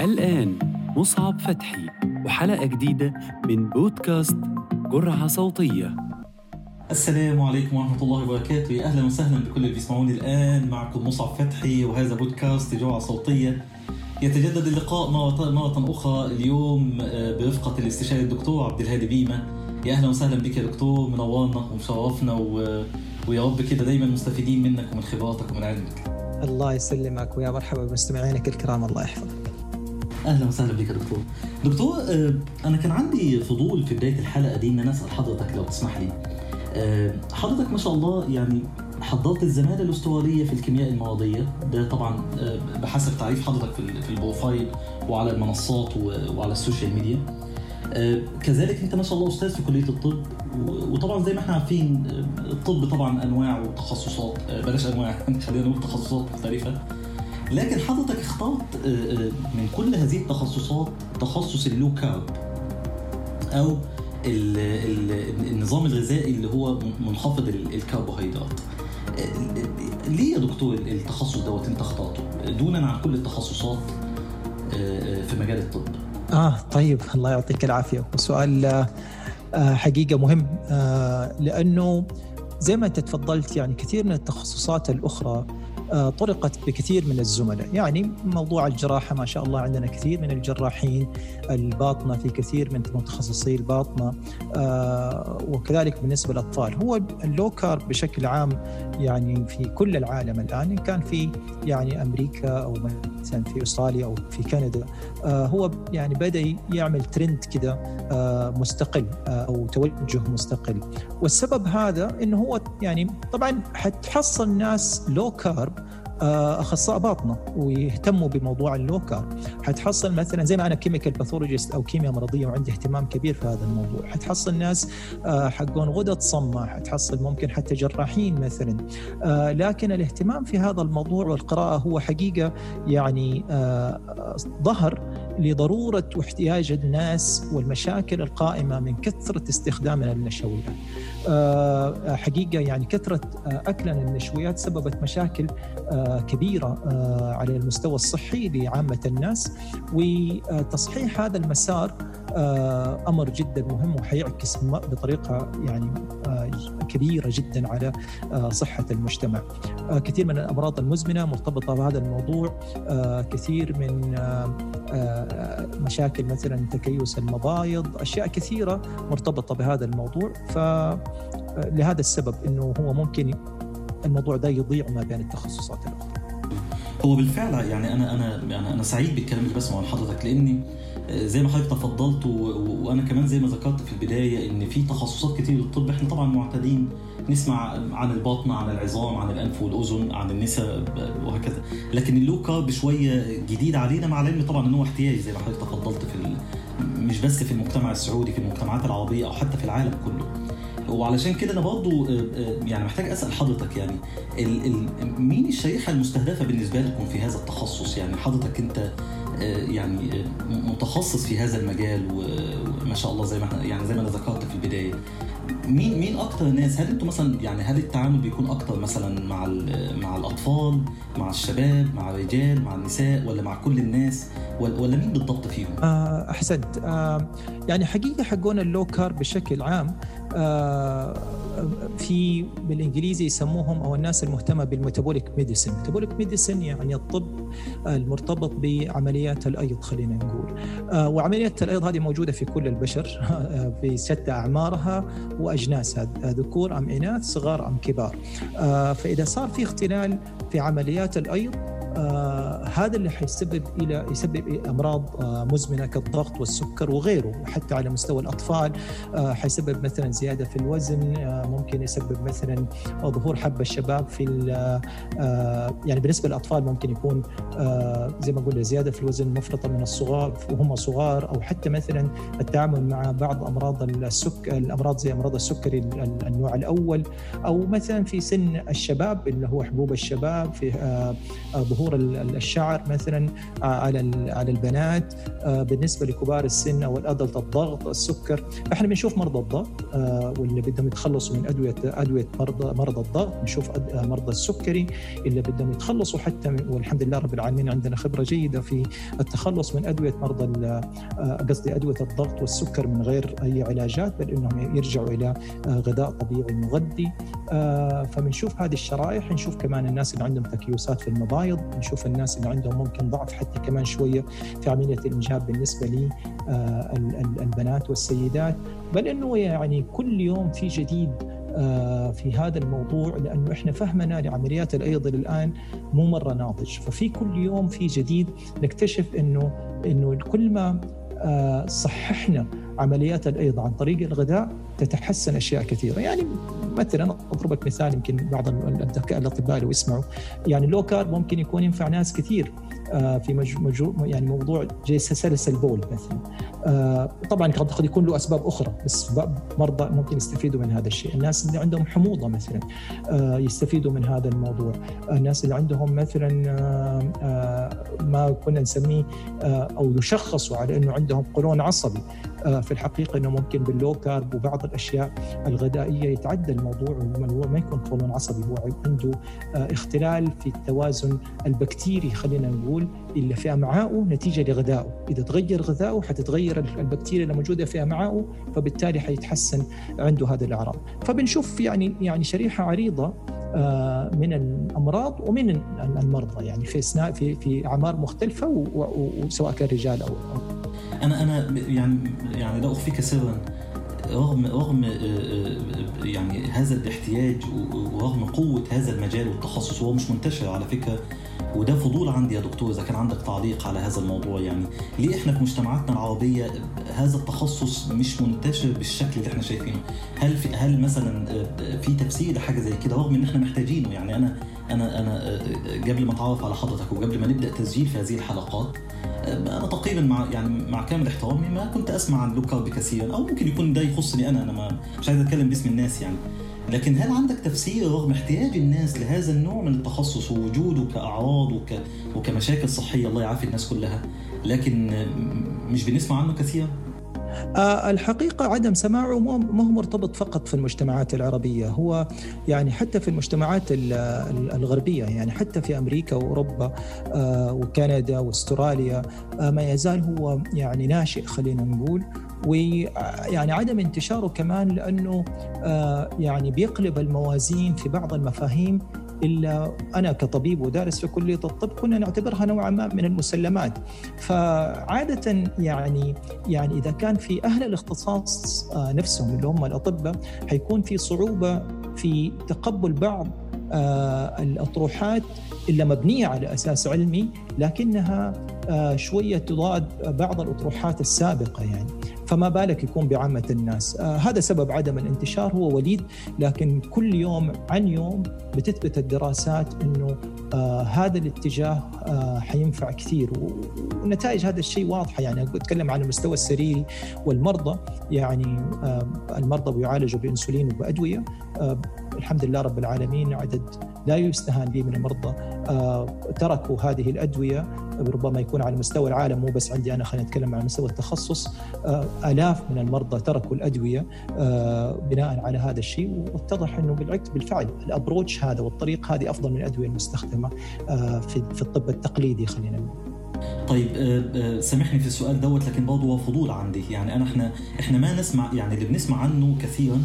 الآن مصعب فتحي وحلقة جديدة من بودكاست جرعة صوتية. السلام عليكم ورحمة الله وبركاته. أهلا وسهلا بكل اللي بيسمعوني الآن معكم مصعب فتحي وهذا بودكاست جرعة صوتية يتجدد اللقاء مرة, مرة أخرى اليوم آه، برفقة الاستشاري الدكتور عبد الهادي بيمة. يا أهلا وسهلا بك يا دكتور منورنا ومشرفنا و... ويا رب كده دايما مستفيدين منك ومن خبراتك ومن علمك الله يسلمك ويا مرحبا بمستمعينك الكرام الله يحفظك أهلا وسهلا بك يا دكتور. دكتور آه، أنا كان عندي فضول في بداية الحلقة دي إن أنا أسأل حضرتك لو تسمح لي. آه، حضرتك ما شاء الله يعني حضرت الزمالة الاستواريه في الكيمياء المرضية ده طبعا آه، بحسب تعريف حضرتك في ال profile وعلى المنصات وعلى ال social media. كذلك انت ما شاء الله أستاذ في كلية الطب وطبعا زي ما إحنا عارفين الطب طبعا أنواع وتخصصات بلاش أنواع خلينا نقول تخصصات مختلفة. لكن حضرتك اخترت آه، آه، من كل هذه التخصصات تخصص ال low carb أو النظام الغذائي اللي هو منخفض الكربوهيدرات. آه، ليه يا دكتور التخصص دوت انت اخترته؟ دونا عن كل التخصصات في مجال الطب. آه طيب الله يعطيك العافية. وسؤال حقيقة مهم لأنه زي ما أنت تفضلت يعني كثير من التخصصات الأخرى آه، طرقت بكثير من الزملاء. يعني موضوع الجراحة ما شاء الله عندنا كثير من الجراحين الباطنة في كثير من متخصصي الباطنة آه، وكذلك بالنسبة للأطفال هو اللوكار بشكل عام يعني في كل العالم الآن إن كان في يعني أمريكا أو مثلا في أستراليا أو في كندا آه، هو يعني بدأ يعمل ترند كده مستقل أو توجه مستقل. والسبب هذا إنه هو يعني طبعا حتحصل ناس low carb آه، أخصائي باطنة ويهتموا بموضوع ال low carb حتحصل مثلا زي ما أنا chemical pathologist أو كيمياء مرضية وعندي اهتمام كبير في هذا الموضوع. حتحصل ناس آه، حقون غدد صماء حتحصل ممكن حتى جراحين مثلا. آه، لكن الاهتمام في هذا الموضوع والقراءة هو حقيقة يعني ظهر لضرورة واحتياج الناس والمشاكل القائمة من كثرة استخدامنا للنشويات. حقيقة يعني كثرة أكلنا للنشويات سببت مشاكل كبيرة آه، على المستوى الصحي لعامة الناس وتصحيح هذا المسار آه، أمر جدا مهم وحيعكس بطريقة يعني آه، كبيرة جدا على صحة المجتمع. كثير من الأمراض المزمنة مرتبطة بهذا الموضوع، كثير من مشاكل مثلا تكيس المبايض، أشياء كثيرة مرتبطة بهذا الموضوع. فلهذا السبب إنه هو ممكن الموضوع ده يضيع ما بين التخصصات الأخرى. هو بالفعل يعني أنا أنا يعني أنا سعيد بالكلام اللي بسمعه من حضرتك لأني آه، زي ما حضرتك تفضلت وأنا كمان زي ما ذكرت في البداية إن في تخصصات كتير للطب. إحنا طبعا معتادين نسمع عن البطن عن العظام عن الأنف والأذن عن النساء وهكذا. لكن اللوكا بشويه جديد علينا مع العلم طبعا إن هو احتياج زي ما حضرتك تفضلت في مش بس في المجتمع السعودي في المجتمعات العربية أو حتى في العالم كله. وعلشان كده أنا برضو آه، آه، يعني محتاج أسأل حضرتك يعني ال ال مين الشريحة المستهدفة بالنسبة لكم في هذا التخصص؟ يعني حضرتك أنت آه، يعني متخصص في هذا المجال وما شاء الله زي ما يعني زي ما أنا ذكرت في البداية. مين مين أكتر الناس هل أنتم مثلا يعني هل التعامل بيكون أكتر مثلا مع مع الأطفال مع الشباب مع الرجال مع النساء ولا مع كل الناس ولا مين بالضبط فيهم؟ أحسنت. يعني حقيقة حقون ال low بشكل عام في بالإنجليزي يسموهم أو الناس المهتمة بال metabolic medicine، metabolic medicine يعني الطب المرتبط بعمليات الأيض خلينا نقول. آه، وعمليات الأيض هذه موجودة في كل البشر في شتى أعمارها واجناسها، ذكور أم إناث، صغار أم كبار. آه، فإذا صار في اختلال في عمليات الأيض آه هذا اللي حيسبب إلى يسبب أمراض آه مزمنة كالضغط والسكر وغيره حتى على مستوى الأطفال آه حيسبب مثلا زيادة في الوزن آه ممكن يسبب مثلا ظهور حب الشباب في يعني بالنسبة للأطفال ممكن يكون زي ما قلنا زيادة في الوزن مفرطة من الصغار وهم صغار أو حتى مثلا التعامل مع بعض أمراض السكر الأمراض زي أمراض السكري النوع الأول أو مثلا في سن الشباب اللي هو حبوب الشباب في ظهور الشعر الشعر مثلا على على البنات بالنسبة لكبار السن أو الادلت الضغط السكر. إحنا بنشوف مرضى الضغط واللي بدهم يتخلصوا من أدوية أدوية مرضى مرضى الضغط بنشوف مرضى السكري اللي بدهم يتخلصوا حتى والحمد لله رب العالمين عندنا خبرة جيدة في التخلص من أدوية مرضى قصدي أدوية الضغط والسكر من غير أي علاجات بل إنهم يرجعوا إلى غذاء طبيعي مغذي. فبنشوف هذه الشرائح نشوف كمان الناس اللي عندهم تكيسات في المبايض نشوف الناس اللي عندهم ممكن ضعف حتى كمان شوية في عملية الإنجاب بالنسبة للبنات والسيدات. بل إنه يعني كل يوم في جديد في هذا الموضوع لأنه إحنا فهمنا لعمليات الأيض الآن مو مرة ناضج. ففي كل يوم في جديد نكتشف انه إنه كل ما صححنا عمليات الأيض عن طريق الغذاء تتحسن أشياء كثيرة. يعني مثلا أضرب لك مثال يمكن بعض الأطباء لو يسمعوا. يعني low carb ممكن يكون ينفع ناس كثير. في مجو يعني موضوع سلس البول مثلا. طبعا قد يكون له أسباب أخرى بس مرضى ممكن يستفيدوا من هذا الشيء. الناس اللي عندهم حموضة مثلا يستفيدوا من هذا الموضوع. الناس اللي عندهم مثلا ما كنا نسميه أو يشخصوا على إنه عندهم قولون عصبي. في الحقيقة إنه ممكن بال low carb وبعض الأشياء الغذائية يتعدى الموضوع هو ما يكون قولون عصبي هو عنده اختلال في التوازن البكتيري خلينا نقول. اللي في امعائه نتيجة لغذائه، إذا تغير غذائه حتتغير البكتيريا اللي موجوده في امعائه فبالتالي حيتحسن عنده هذه الأعراض، فبنشوف يعني يعني شريحة عريضة من الأمراض ومن المرضى. يعني في في في أعمار مختلفة وسواء كان رجال أو أنا أنا يعني يعني لا أخفيك سرا. رغم رغم يعني هذا الاحتياج ورغم قوة هذا المجال والتخصص هو مش منتشر على فكرة. وده فضول عندي يا دكتور إذا كان عندك تعليق على هذا الموضوع يعني. ليه إحنا في مجتمعاتنا العربية هذا التخصص مش منتشر بالشكل اللي إحنا شايفينه؟ هل في هل مثلا في تفسير لحاجه زي كده رغم إن إحنا محتاجينه؟ يعني أنا أنا أنا قبل ما أتعرف على حضرتك وقبل ما نبدأ تسجيل في هذه الحلقات أنا تقريبا مع يعني مع كامل احترامي ما كنت أسمع عن لو كارب كثيرا أو ممكن يكون ده يخصني أنا أنا ما مش عايز أتكلم باسم الناس يعني. لكن هل عندك تفسير رغم احتياج الناس لهذا النوع من التخصص ووجوده كاعراض وك وكمشاكل صحية؟ الله يعافي الناس كلها. لكن مش بنسمع عنه كثيرا؟ الحقيقة عدم سماعه ما هو مرتبط فقط في المجتمعات العربية. هو يعني حتى في المجتمعات الغربية يعني حتى في أمريكا وأوروبا وكندا وأستراليا ما يزال هو يعني ناشئ خلينا نقول. ويعني عدم انتشاره كمان لأنه يعني بيقلب الموازين في بعض المفاهيم إلا أنا كطبيب ودارس في كلية الطب كنا نعتبرها نوعا ما من المسلمات. فعادة يعني يعني إذا كان في أهل الاختصاص نفسهم اللي هم الأطباء حيكون في صعوبة في تقبل بعض الأطروحات إلا مبنية على أساس علمي لكنها شوية تضاد بعض الأطروحات السابقة يعني. فما بالك يكون بعامة الناس. آه هذا سبب عدم الانتشار. هو وليد لكن كل يوم عن يوم بتثبت الدراسات أنه آه هذا الاتجاه آه حينفع كثير. ونتائج هذا الشيء واضحة. يعني أتكلم عن المستوى السريري والمرضى. يعني آه المرضى بيعالجوا بإنسولين وبأدوية. آه الحمد لله رب العالمين عدد لا يستهان به من المرضى. آه تركوا هذه الأدوية ربما يكون على مستوى العالم مو بس عندي أنا خلينا نتكلم على مستوى التخصص. آه آلاف من المرضى تركوا الأدوية آه بناء على هذا الشيء. واتضح بالعكس بالفعل الأبروتش هذا والطريق هذه أفضل من الأدوية المستخدمة آه في, الطب التقليدي خلينا نقول. طيب سامحني في السؤال دوت لكن برضه فضول عندي. يعني أنا إحنا إحنا ما نسمع يعني اللي بنسمع عنه كثيرا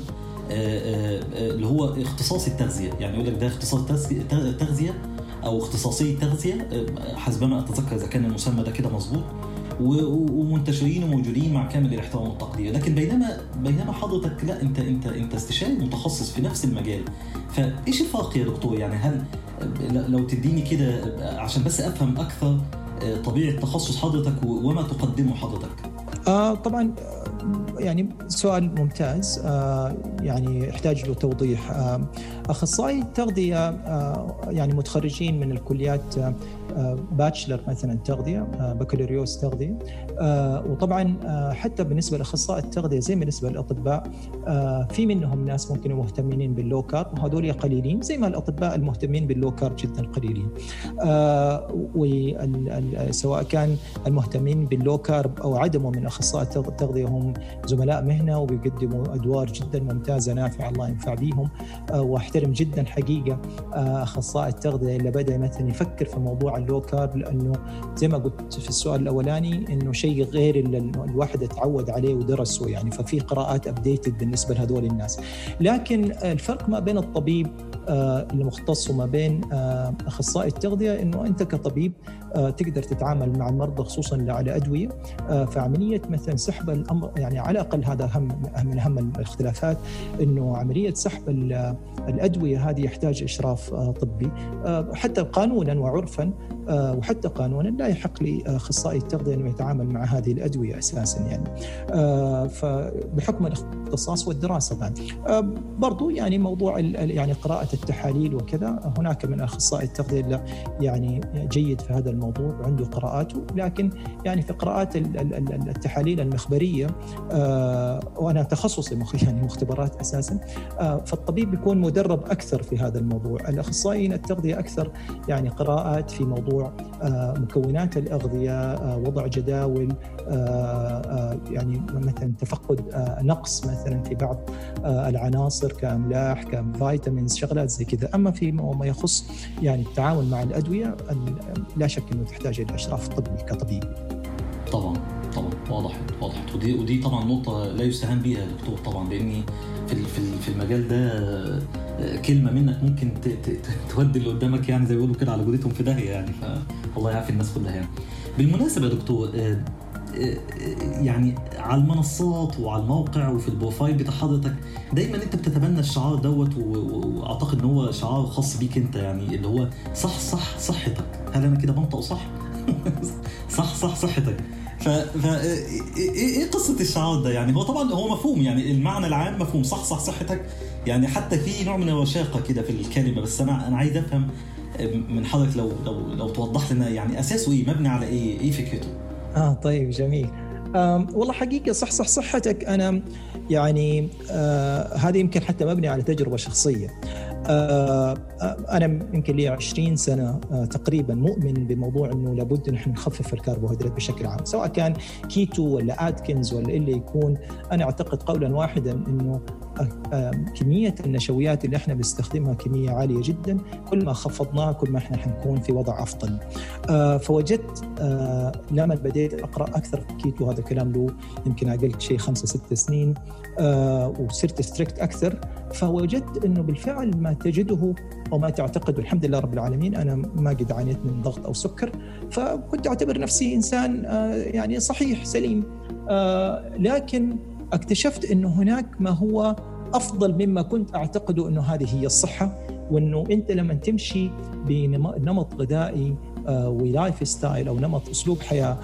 اللي هو اختصاصي التغذية. يعني يقول لك ده اختصاص تغذية أو اختصاصي تغذية. حسب ما أتذكر إذا كان المسمى ده كده مظبوط. ومنتشرين وموجودين مع كامل الاحترام والتقدير. لكن بينما بينما حضرتك لا أنت أنت أنت استشاري متخصص في نفس المجال. فإيش الفرق يا دكتور؟ يعني هل لو تديني كده عشان بس أفهم أكثر طبيعة تخصص حضرتك وما تقدمه حضرتك. آه طبعا يعني سؤال ممتاز آه يعني يحتاج له توضيح. آه أخصائي التغذيه آه يعني متخرجين من الكليات bachelor مثلا تغذية بكالوريوس تغذية. وطبعا حتى بالنسبة لأخصائي التغذية زي بالنسبة للأطباء في منهم ناس ممكن مهتمين بال low carb وهذول قليلين زي ما الأطباء المهتمين بال low carb جدا قليلين. وسواء كان المهتمين بال low carb أو عدمه من أخصائي التغذية هم زملاء مهنة وبيقدموا أدوار جدا ممتازة نافعة الله ينفع بيهم. واحترم جدا حقيقة أخصائي التغذية اللي بدأ مثلا يفكر في موضوع ال low carb لأنه زي ما قلت في السؤال الأولاني إنه شيء غير اللي الواحد اتعود عليه ودرسه يعني ففي قراءات updated بالنسبة لهذول الناس. لكن الفرق ما بين الطبيب المختص وما بين أخصائي التغذية إنه أنت كطبيب تقدر تتعامل مع المرضى خصوصا على أدوية. فعملية مثلا سحب الأمر يعني على الأقل هذا أهم من أهم الاختلافات إنه عملية سحب الأدوية هذه يحتاج إشراف طبي. حتى قانونا وعرفا وحتى قانونا لا يحق لأخصائي التغذية إنه يتعامل مع هذه الأدوية أساسا يعني. فبحكم الاختصاص والدراسة بعد. برضو يعني موضوع يعني قراءة التحاليل وكذا هناك من أخصائي التغذية يعني جيد في هذا الموضوع. وعنده قراءاته لكن يعني في قراءات التحاليل المخبرية وأنا تخصصي يعني مختبرات أساسا فالطبيب بيكون مدرب أكثر في هذا الموضوع. الأخصائيين التغذية أكثر يعني قراءات في موضوع مكونات الأغذية وضع جداول يعني مثلا تفقد نقص مثلا في بعض العناصر كأملاح كفيتامينز شغلات زي كذا. أما في ما يخص يعني التعامل مع الأدوية لا شك انه تحتاج إلى إشراف طبي كطبيب. طبعا طبعا وضحت وضحت ودي ودي طبعا نقطة لا يستهان بها يا دكتور طبعا لأني في في المجال ده كلمة منك ممكن تودي اللي قدامك يعني زي ما بيقولوا كده على جودتهم في داهية يعني فالله يعافي الناس كلها يعني. بالمناسبة يا دكتور يعني على المنصات وعلى الموقع وفي البروفايل بتاع حضرتك دايما أنت بتتبنى الشعار دوت وأعتقد إن هو شعار خاص بيك أنت يعني اللي هو صح صح صحتك. هل أنا كده بنطق صح؟ صح صح. صحتك ف, ف... إيه قصة الشعار ده يعني؟ هو طبعا هو مفهوم يعني المعنى العام مفهوم. صح صح صحتك. يعني حتى في نوع من الرشاقه كده في الكلمة. بس أنا أنا عايز أفهم من حضرتك لو لو لو توضح لنا يعني أساسه إيه مبني على إيه إيه فكرته؟ آه طيب جميل. والله حقيقة صح صح صحتك. أنا يعني آه هذه يمكن حتى مبني على تجربة شخصية. أنا يمكن لي 20 سنة آه تقريبا مؤمن بموضوع إنه لابد نحن نخفف الكربوهيدرات بشكل عام سواء كان كيتو ولا اتكنز ولا إللي يكون. أنا أعتقد قولا واحدا إنه كمية النشويات اللي إحنا بنستخدمها كمية عالية جدا. كل ما خفضناها كل ما إحنا حنكون في وضع أفضل. فوجدت لما بديت أقرأ أكثر. في الكيتو هذا كلام له يمكن أقل شيء خمسة ستة سنين وصرت strict أكثر. فوجدت إنه بالفعل ما تجده أو ما تعتقد والحمد لله رب العالمين أنا ما قد عانيت من ضغط أو سكر. فكنت أعتبر نفسي إنسان يعني صحيح سليم. لكن اكتشفت انه هناك ما هو أفضل مما كنت اعتقده إنه هذه هي الصحة وإنه أنت لما تمشي بنمط غذائي ولايف ستايل أو نمط أسلوب حياة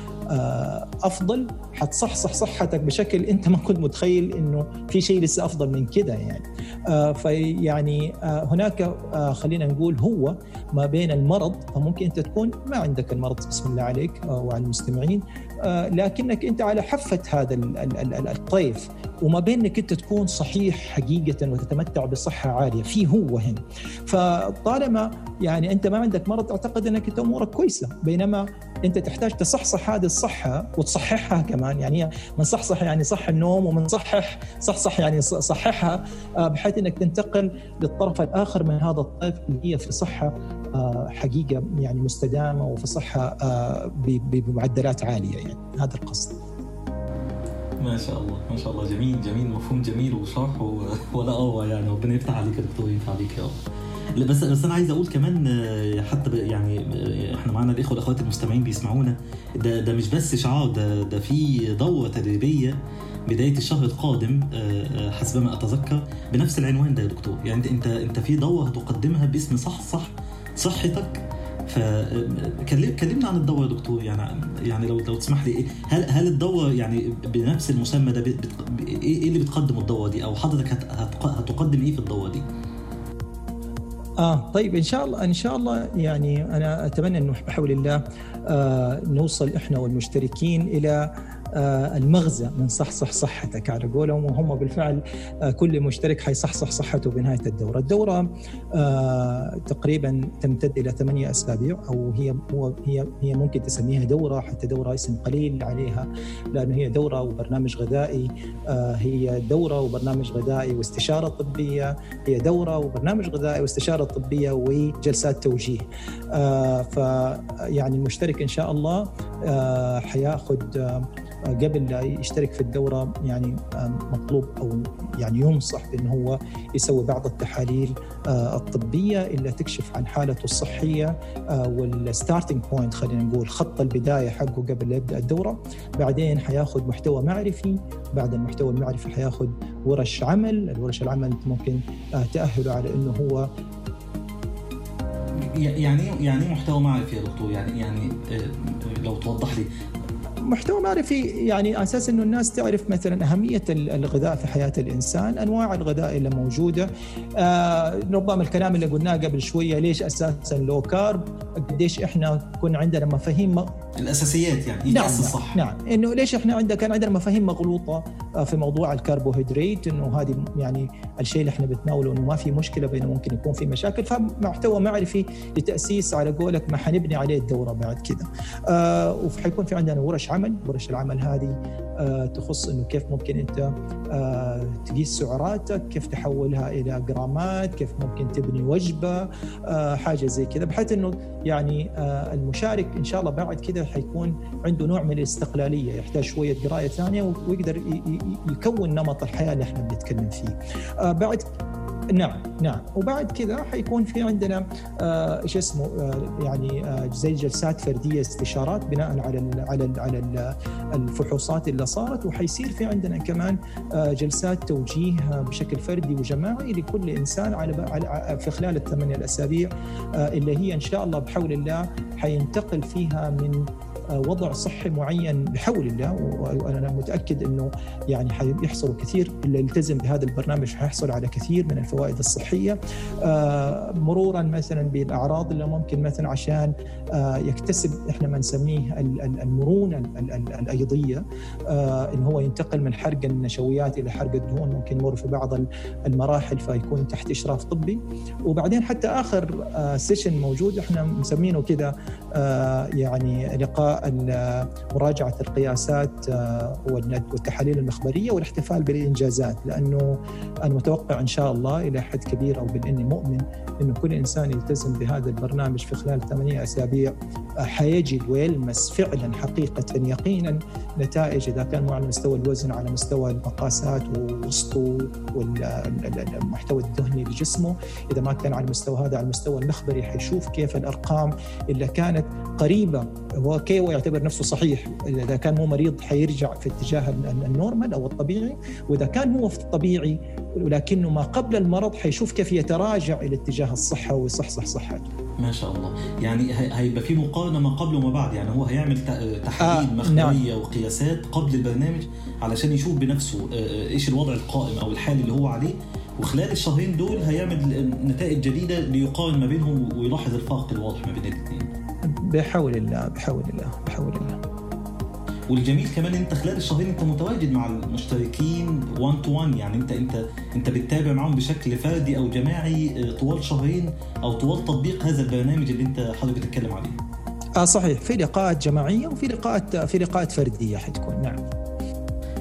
أفضل حتصحصح صحتك بشكل أنت ما كنت متخيل إنه في شيء لسه أفضل من كده يعني. فيعني هناك خلينا نقول هو ما بين المرض فممكن أنت تكون ما عندك المرض بسم الله عليك وعلى المستمعين لكنك أنت على حافة هذا الطيف. وما بين انك انت تكون صحيح حقيقة وتتمتع بصحة عالية. في هو هنا فطالما يعني انت ما عندك مرض أعتقد انك انت أمورك كويسة. بينما انت تحتاج تصحصح هذه الصحة وتصححها كمان. يعني من صحصح يعني صح النوم ومن صحح صحصح يعني صححها بحيث انك تنتقل للطرف الآخر من هذا الطيف اللي هي في صحة حقيقة يعني مستدامة وفي صحة بمعدلات عالية يعني. هذا القصد. ما شاء الله ما شاء الله. جميل جميل. مفهوم جميل وشرح ولا أروع يعني. ربنا يفتح عليك يا دكتور ينفع عليك يا رب. بس بس أنا عايز أقول كمان حتى يعني إحنا معانا الإخوة والاخوات المستمعين بيسمعونا. ده ده مش بس شعار ده ده في دورة تدريبية بداية الشهر القادم حسب ما أتذكر بنفس العنوان ده يا دكتور. يعني انت أنت أنت في دورة هتقدمها باسم صح صح صحتك فكلمنا عن الدوره يا دكتور يعني يعني لو لو تسمح لي هل هل الدوره يعني بنفس المسمى ده بت... إيه اللي بتقدمه الدوره دي أو حضرتك هت... هت... هتقدم إيه في الدوره دي؟ آه طيب إن شاء الله إن شاء الله يعني أنا أتمنى إنه بحول الله آه نوصل إحنا والمشتركين إلى المغزى من صحصح صحتك على قولهم وهم بالفعل آه، كل مشترك حيصحصح صحته بنهايه الدورة، الدورة آه، تقريبا تمتد إلى ثمانية أسابيع أو هي هي هي ممكن تسميها دورة حتى دورة اسم قليل عليها لأنه هي دورة وبرنامج غذائي هي دورة وبرنامج غذائي واستشارة طبية هي دورة وبرنامج غذائي واستشارة طبية وجلسات توجيه. فيعني المشترك إن شاء الله حياخذ قبل لا يشترك في الدورة يعني مطلوب أو يعني ينصح بأنه هو يسوي بعض التحاليل آه، الطبية اللي تكشف عن حالته الصحية آه، وال starting point خلينا نقول خط البداية حقه قبل لا يبدأ الدورة. بعدين حياخذ محتوى معرفي بعد المحتوى المعرفي حياخذ ورش عمل الورش العمل ممكن آه، تأهله على أنه هو يعني يعني محتوى معرفي يا دكتور؟ يعني يعني لو توضح لي محتوى معرفي يعني أساس إنه الناس تعرف مثلا أهمية الغذاء في حياة الإنسان، أنواع الغذاء اللي موجودة، آه ربما الكلام اللي قلناه قبل شوية ليش أساسا لو كارب، قديش إحنا كنا عندنا مفاهيم الأساسيات يعني نعم الصح نعم إنه ليش إحنا عندنا كان عندنا مفاهيم مغلوطة آه، في موضوع الكربوهيدرات إنه هذه يعني الشيء اللي إحنا بنتناوله إنه ما في مشكلة بينه ممكن يكون في مشاكل. فمحتوى معرفي لتأسيس على قولك ما حنبني عليه الدورة بعد كذا آه وحيكون في عندنا ورش عمل ورش العمل هذه آه تخص إنه كيف ممكن أنت آه تقيس سعراتك كيف تحولها إلى جرامات كيف ممكن تبني وجبة آه حاجة زي كذا بحيث إنه يعني المشارك إن شاء الله بعد كذا حيكون عنده نوع من الاستقلالية يحتاج شوية قراية ثانية ويقدر يكون نمط الحياة اللي إحنا بنتكلم فيه. بعد نعم نعم. وبعد كذا حيكون في عندنا آه إيش اسمه آه يعني آه زي جلسات فردية استشارات بناء على ال على ال على ال الفحوصات اللي صارت. وحيصير في عندنا كمان آه جلسات توجيه بشكل فردي وجماعي لكل إنسان على, على في خلال الثمانية الأسابيع آه اللي هي إن شاء الله بحول الله حينتقل فيها من وضع صحي معين بحول الله وأنا متأكد إنه يعني حيحصلوا كثير اللي يلتزم بهذا البرنامج حيحصل على كثير من الفوائد الصحية. آه، مرورا مثلا بالأعراض اللي ممكن مثلا عشان آه، يكتسب إحنا ما نسميه المرونة الأيضية آه، إن هو ينتقل من حرق النشويات إلى حرق الدهون ممكن يمر في بعض المراحل فيكون تحت إشراف طبي. وبعدين حتى آخر سيشن موجود إحنا مسمينه كذا يعني لقاء مراجعة القياسات آه، والتحاليل المخبرية والاحتفال بالإنجازات لأنه أنا متوقع إن شاء الله إلى حد كبير أو بل اني مؤمن إنه كل إنسان يلتزم بهذا البرنامج في خلال ثمانية أسابيع آه، حيجد ويلمس فعلا حقيقة يقينا نتائج إذا كان مو على مستوى الوزن على مستوى المقاسات ووسطه والمحتوى الدهني لجسمه إذا ما كان على المستوى هذا على المستوى المخبري حيشوف كيف الأرقام اللي كانت قريبة هو كيو يعتبر نفسه صحيح إذا كان مو مريض حيرجع في اتجاه ال normal أو الطبيعي وإذا كان هو في الطبيعي ولكنه ما قبل المرض حيشوف كيف يتراجع إلى اتجاه الصحة ويصحصح صحته. ما شاء الله، يعني هيبقى في مقارنه ما قبل وما بعد، يعني هو هيعمل تحاليل آه مخبرية نعم. وقياسات قبل البرنامج علشان يشوف بنفسه آه، إيش الوضع القائم أو الحالي اللي هو عليه وخلال الشهرين دول هيعمل نتائج جديدة ليقارن ما بينهم ويلاحظ الفرق الواضح ما بين الاثنين. بحول الله بحول الله بحول الله والجميل كمان انت خلال الشهرين انت متواجد مع المشتركين 1 تو 1 يعني انت انت انت بتتابع معاهم بشكل فردي أو جماعي آه، طوال شهرين أو طوال تطبيق هذا البرنامج اللي انت حضرتك بتتكلم عليه. آه صحيح في لقاءات جماعية وفي لقاءات في لقاءات فردية حتكون نعم.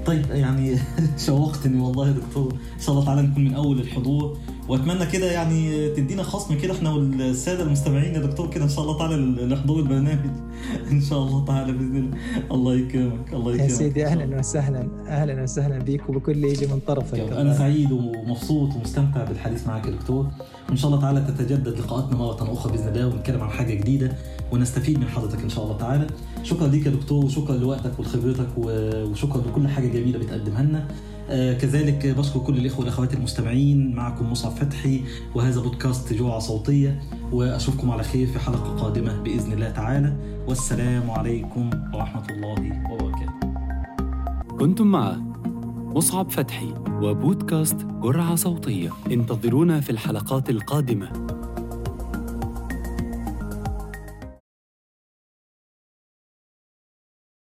طيب يعني شوقتني والله يا دكتور إن شاء الله تعالى نكون من أول الحضور واتمنى كده يعني تدينا خصم كده إحنا والسادة المستمعين يا دكتور كده إن شاء الله تعالى لحضور البرنامج. إن شاء الله تعالى بإذن الله. الله يكرمك الله يكرمك. يا سيدي أهلا وسهلا أهلا وسهلا بيك وبكل اللي يجي من طرفك. أنا سعيد ومبسوط ومستمتع بالحديث معك يا دكتور. وإن شاء الله تعالى تتجدد لقاءاتنا مرة أخرى بإذن الله ونتكلم عن حاجة جديدة ونستفيد من حضرتك إن شاء الله تعالى. شكرا ليك يا دكتور وشكرا لوقتك ولخبرتك وشكرا لكل حاجة جميلة بتقدمها لنا. كذلك بشكر كل الإخوة والأخوات المستمعين معكم مصعب فتحي وهذا بودكاست جوعة صوتية وأشوفكم على خير في حلقة قادمة بإذن الله تعالى. والسلام عليكم ورحمة الله وبركاته. كنتم مع مصعب فتحي وبودكاست جرعة صوتية. انتظرونا في الحلقات القادمة.